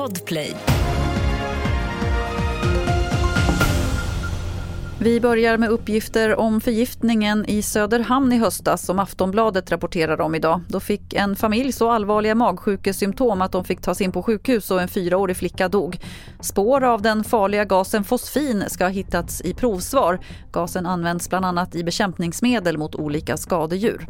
Podplay. Vi börjar med uppgifter om förgiftningen i Söderhamn i höstas som Aftonbladet rapporterar om idag. Då fick en familj så allvarliga magsjukesymptom att de fick tas in på sjukhus och en fyraårig flicka dog. Spår av den farliga gasen fosfin ska ha hittats i provsvar. Gasen används bland annat i bekämpningsmedel mot olika skadedjur.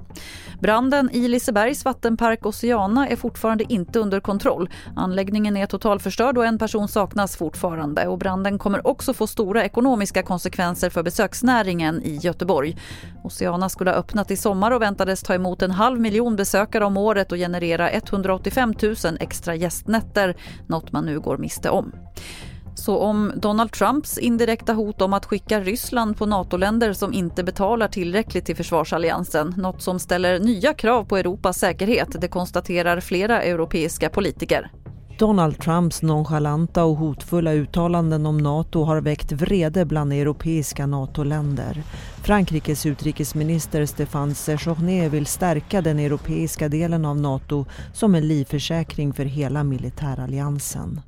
Branden i Lisebergs vattenpark Oceana är fortfarande inte under kontroll. Anläggningen är totalförstörd och en person saknas fortfarande. Och branden kommer också få stora ekonomiska konsekvenser för besöksnäringen i Göteborg. Oceana skulle ha öppnat i sommar och väntades ta emot en halv miljon besökare om året och generera 185 000 extra gästnätter, något man nu går miste om. Så om Donald Trumps indirekta hot om att skicka Ryssland på NATO-länder som inte betalar tillräckligt till försvarsalliansen, något som ställer nya krav på Europas säkerhet, det konstaterar flera europeiska politiker. Donald Trumps nonchalanta och hotfulla uttalanden om NATO har väckt vrede bland europeiska NATO-länder. Frankrikes utrikesminister Stéphane Séjourné vill stärka den europeiska delen av NATO som en livförsäkring för hela militäralliansen.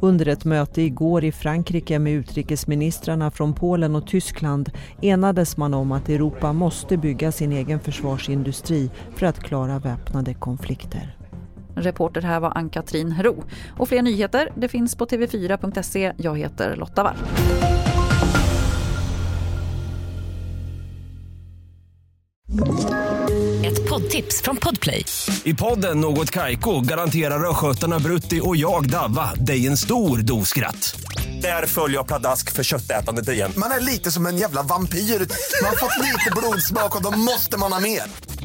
Under ett möte igår i Frankrike med utrikesministrarna från Polen och Tyskland enades man om att Europa måste bygga sin egen försvarsindustri för att klara väpnade konflikter. Reporter här var Ann-Katrin Ro. Och fler nyheter det finns på tv4.se. Jag heter Lotta Wall. Ett poddtips från Podplay. I podden Något Kaiko garanterar östgötarna Brutti och jag, Davva, dig en stor dos skratt. Där följer jag pladask för köttätandet igen. Man är lite som en jävla vampyr. Man har fått lite blodsmak och då måste man ha mer.